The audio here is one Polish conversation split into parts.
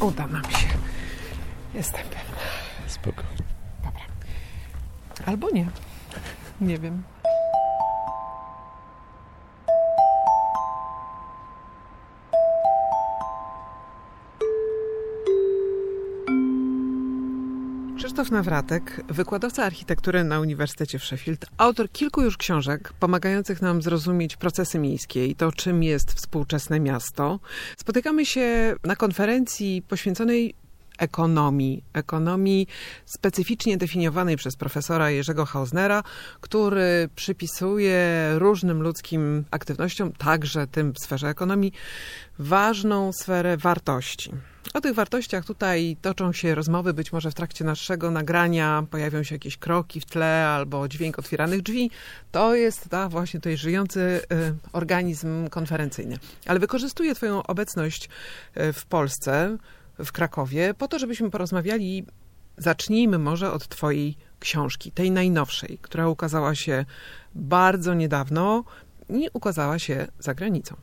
Uda nam się. Jestem pewna. Spoko. Dobra. Albo nie. Nie wiem. Krzysztof Nawratek, wykładowca architektury na Uniwersytecie w Sheffield, autor kilku już książek pomagających nam zrozumieć procesy miejskie i to, czym jest współczesne miasto. Spotykamy się na konferencji poświęconej ekonomii, ekonomii specyficznie definiowanej przez profesora Jerzego Hausnera, który przypisuje różnym ludzkim aktywnościom, także tym w sferze ekonomii, ważną sferę wartości. O tych wartościach tutaj toczą się rozmowy, być może w trakcie naszego nagrania pojawią się jakieś kroki w tle albo dźwięk otwieranych drzwi. To jest ta właśnie tutaj żyjący y, organizm konferencyjny. Ale wykorzystuję Twoją obecność y, w Polsce, w Krakowie, po to, żebyśmy porozmawiali. Zacznijmy może od Twojej książki, tej najnowszej, która ukazała się bardzo niedawno i ukazała się za granicą.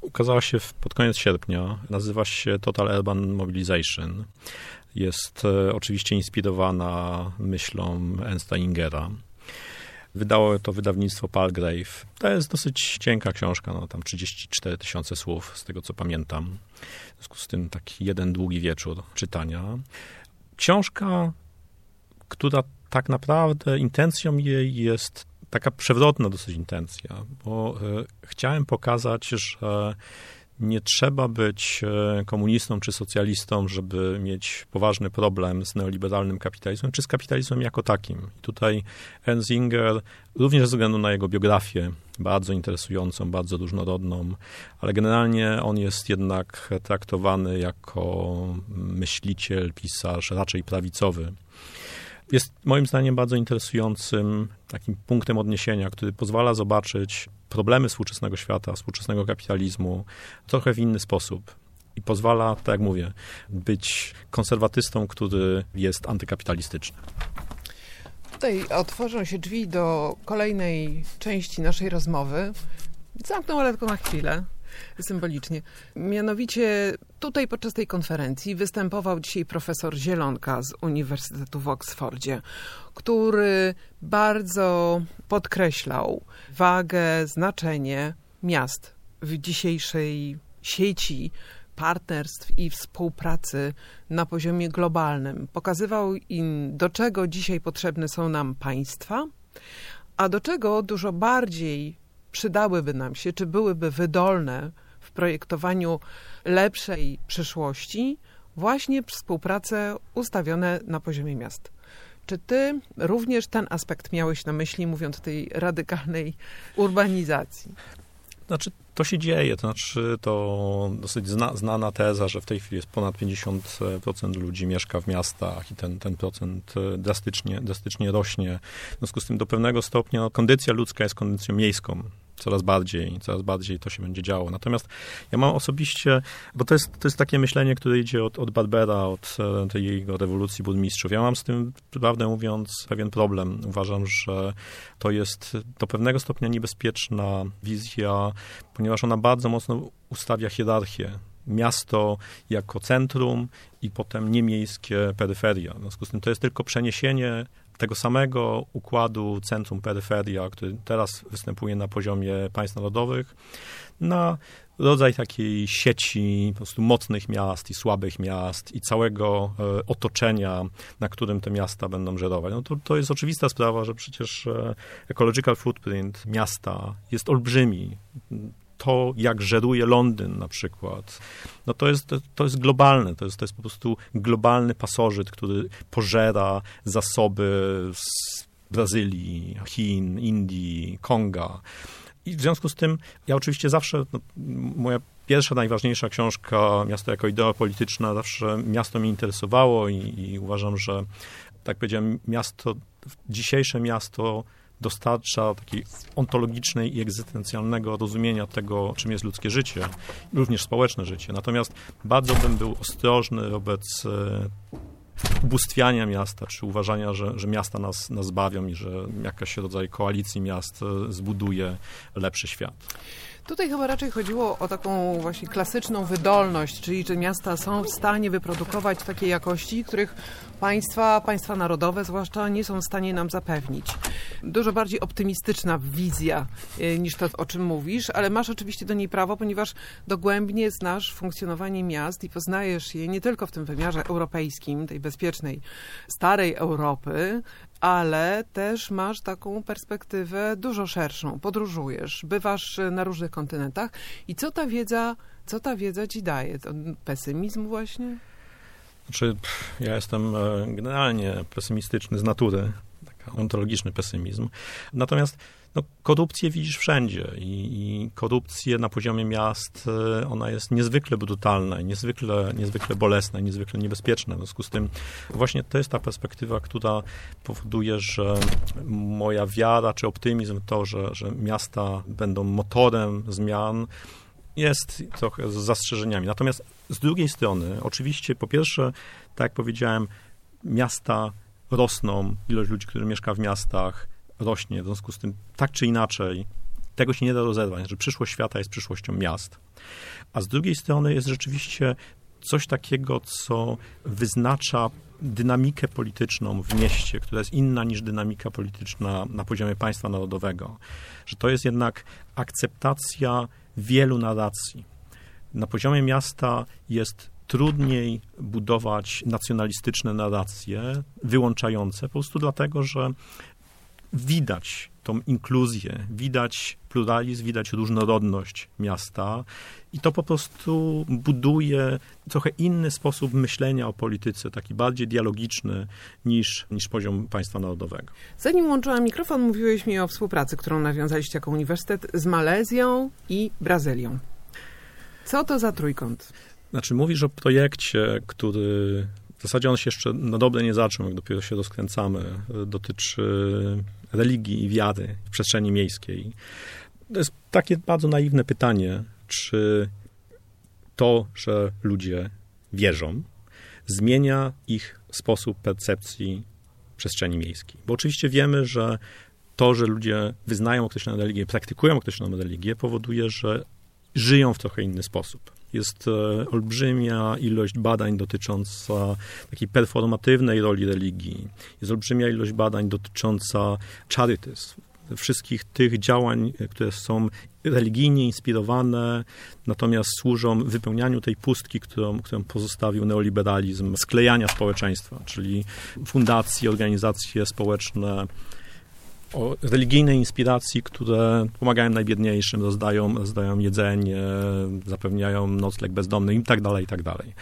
Ukazała się pod koniec sierpnia. Nazywa się Total Urban Mobilization. Jest e, oczywiście inspirowana myślą Ernsta Ingera. Wydało to wydawnictwo Palgrave. To jest dosyć cienka książka, no tam 34 tysiące słów, z tego co pamiętam. W związku z tym taki jeden długi wieczór czytania. Książka, która tak naprawdę intencją jej jest taka przewrotna dosyć intencja, bo e, chciałem pokazać, że nie trzeba być e, komunistą czy socjalistą, żeby mieć poważny problem z neoliberalnym kapitalizmem, czy z kapitalizmem jako takim. I tutaj Enzinger, również ze względu na jego biografię, bardzo interesującą, bardzo różnorodną, ale generalnie on jest jednak traktowany jako myśliciel, pisarz raczej prawicowy jest moim zdaniem bardzo interesującym takim punktem odniesienia, który pozwala zobaczyć problemy współczesnego świata, współczesnego kapitalizmu trochę w inny sposób. I pozwala, tak jak mówię, być konserwatystą, który jest antykapitalistyczny. Tutaj otworzą się drzwi do kolejnej części naszej rozmowy. Zamknę ale tylko na chwilę symbolicznie. Mianowicie tutaj podczas tej konferencji występował dzisiaj profesor Zielonka z Uniwersytetu w Oksfordzie, który bardzo podkreślał wagę, znaczenie miast w dzisiejszej sieci partnerstw i współpracy na poziomie globalnym. Pokazywał im, do czego dzisiaj potrzebne są nam państwa, a do czego dużo bardziej przydałyby nam się, czy byłyby wydolne w projektowaniu lepszej przyszłości, właśnie współprace ustawione na poziomie miast. Czy ty również ten aspekt miałeś na myśli, mówiąc o tej radykalnej urbanizacji? Znaczy, to się dzieje, to znaczy to dosyć zna, znana teza, że w tej chwili jest ponad 50% ludzi mieszka w miastach i ten, ten procent e, drastycznie, drastycznie rośnie. W związku z tym do pewnego stopnia kondycja ludzka jest kondycją miejską coraz bardziej, coraz bardziej to się będzie działo. Natomiast ja mam osobiście, bo to jest, to jest takie myślenie, które idzie od, od Barbera, od e, tej jego rewolucji burmistrzów. Ja mam z tym, prawdę mówiąc, pewien problem. Uważam, że to jest do pewnego stopnia niebezpieczna wizja, ponieważ ona bardzo mocno ustawia hierarchię miasto jako centrum i potem niemiejskie peryferia. W związku z tym to jest tylko przeniesienie tego samego układu centrum-peryferia, który teraz występuje na poziomie państw narodowych, na rodzaj takiej sieci po prostu mocnych miast i słabych miast i całego e, otoczenia, na którym te miasta będą żerować. No to, to jest oczywista sprawa, że przecież e, ecological footprint miasta jest olbrzymi to, jak żeruje Londyn na przykład, no to jest, to jest globalne, to jest, to jest po prostu globalny pasożyt, który pożera zasoby z Brazylii, Chin, Indii, Konga. I w związku z tym ja oczywiście zawsze, no, moja pierwsza, najważniejsza książka, Miasto jako idea polityczna, zawsze miasto mnie interesowało i, i uważam, że tak powiedziałem, miasto, dzisiejsze miasto dostarcza takiej ontologicznej i egzystencjalnego rozumienia tego, czym jest ludzkie życie, również społeczne życie. Natomiast bardzo bym był ostrożny wobec e, ubóstwiania miasta, czy uważania, że, że miasta nas, nas bawią i że jakaś rodzaj koalicji miast e, zbuduje lepszy świat. Tutaj chyba raczej chodziło o taką właśnie klasyczną wydolność, czyli że miasta są w stanie wyprodukować takie jakości, których państwa, państwa narodowe zwłaszcza nie są w stanie nam zapewnić. Dużo bardziej optymistyczna wizja y, niż to, o czym mówisz, ale masz oczywiście do niej prawo, ponieważ dogłębnie znasz funkcjonowanie miast i poznajesz je nie tylko w tym wymiarze europejskim, tej bezpiecznej, starej Europy, ale też masz taką perspektywę dużo szerszą. Podróżujesz, bywasz na różnych kontynentach i co ta wiedza, co ta wiedza ci daje? To pesymizm właśnie? Znaczy, ja jestem e, generalnie pesymistyczny z natury, taki ontologiczny pesymizm. Natomiast no, korupcję widzisz wszędzie i, i korupcję na poziomie miast, e, ona jest niezwykle brutalna, niezwykle, niezwykle bolesna, niezwykle niebezpieczna. W związku z tym właśnie to jest ta perspektywa, która powoduje, że moja wiara czy optymizm to, że, że miasta będą motorem zmian, jest trochę z zastrzeżeniami. Natomiast z drugiej strony, oczywiście, po pierwsze, tak jak powiedziałem, miasta rosną, ilość ludzi, którzy mieszka w miastach rośnie, w związku z tym tak czy inaczej tego się nie da rozerwać, że przyszłość świata jest przyszłością miast. A z drugiej strony jest rzeczywiście coś takiego, co wyznacza dynamikę polityczną w mieście, która jest inna niż dynamika polityczna na poziomie państwa narodowego. Że to jest jednak akceptacja wielu narracji. Na poziomie miasta jest trudniej budować nacjonalistyczne narracje wyłączające, po prostu dlatego, że widać tą inkluzję, widać pluralizm, widać różnorodność miasta i to po prostu buduje trochę inny sposób myślenia o polityce, taki bardziej dialogiczny niż, niż poziom państwa narodowego. Zanim łączyłam mikrofon, mówiłeś mi o współpracy, którą nawiązaliście jako uniwersytet z Malezją i Brazylią. Co to za trójkąt? Znaczy, mówisz o projekcie, który zasadzie on się jeszcze na dobre nie zaczął, jak dopiero się rozkręcamy. Dotyczy religii i wiary w przestrzeni miejskiej. To jest takie bardzo naiwne pytanie, czy to, że ludzie wierzą, zmienia ich sposób percepcji przestrzeni miejskiej. Bo oczywiście wiemy, że to, że ludzie wyznają określoną religię, praktykują określoną religię, powoduje, że żyją w trochę inny sposób. Jest e, olbrzymia ilość badań dotycząca takiej performatywnej roli religii. Jest olbrzymia ilość badań dotycząca charytyzm, wszystkich tych działań, które są religijnie inspirowane, natomiast służą wypełnianiu tej pustki, którą, którą pozostawił neoliberalizm, sklejania społeczeństwa, czyli fundacje, organizacje społeczne, o religijnej inspiracji, które pomagają najbiedniejszym, rozdają, rozdają jedzenie, zapewniają nocleg bezdomnym i tak dalej, i tak dalej.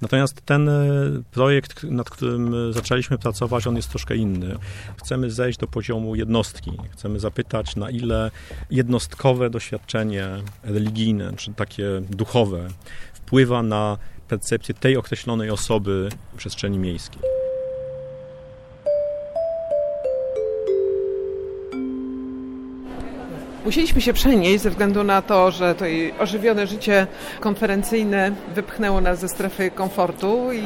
Natomiast ten e, projekt, nad którym zaczęliśmy pracować, on jest troszkę inny. Chcemy zejść do poziomu jednostki. Chcemy zapytać, na ile jednostkowe doświadczenie religijne, czy takie duchowe, wpływa na percepcję tej określonej osoby w przestrzeni miejskiej. Musieliśmy się przenieść ze względu na to, że to ożywione życie konferencyjne wypchnęło nas ze strefy komfortu i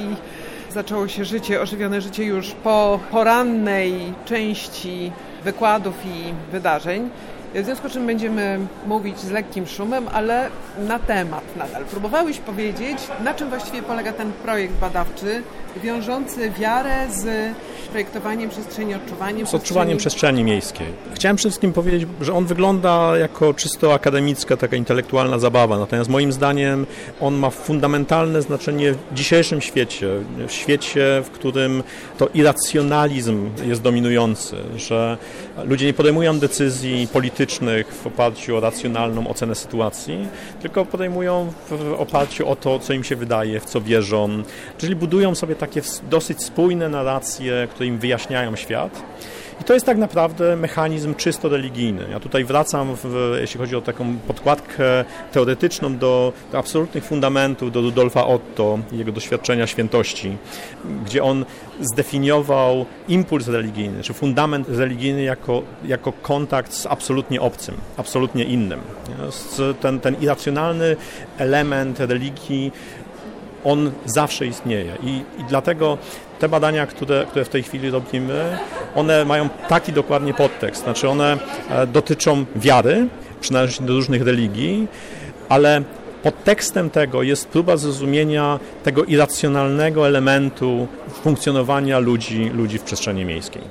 zaczęło się życie, ożywione życie już po porannej części wykładów i wydarzeń. W związku z czym będziemy mówić z lekkim szumem, ale na temat nadal. Próbowałeś powiedzieć, na czym właściwie polega ten projekt badawczy, wiążący wiarę z projektowaniem przestrzeni, odczuwaniem Z odczuwaniem przestrzeni. miejskiej. Chciałem przede wszystkim powiedzieć, że on wygląda jako czysto akademicka, taka intelektualna zabawa, natomiast moim zdaniem on ma fundamentalne znaczenie w dzisiejszym świecie, w świecie, w którym to irracjonalizm jest dominujący, że ludzie nie podejmują decyzji politycznych w oparciu o racjonalną ocenę sytuacji, tylko podejmują w oparciu o to, co im się wydaje, w co wierzą, czyli budują sobie takie dosyć spójne narracje, które im wyjaśniają świat. I to jest tak naprawdę mechanizm czysto religijny. Ja tutaj wracam, w, jeśli chodzi o taką podkładkę teoretyczną, do, do absolutnych fundamentów, do Rudolfa Otto i jego doświadczenia świętości, gdzie on zdefiniował impuls religijny, czy fundament religijny jako, jako kontakt z absolutnie obcym, absolutnie innym. Ten, ten irracjonalny element religii on zawsze istnieje i, i dlatego te badania, które, które w tej chwili robimy, one mają taki dokładnie podtekst, znaczy one e, dotyczą wiary, przynależności do różnych religii, ale podtekstem tego jest próba zrozumienia tego irracjonalnego elementu funkcjonowania ludzi, ludzi w przestrzeni miejskiej.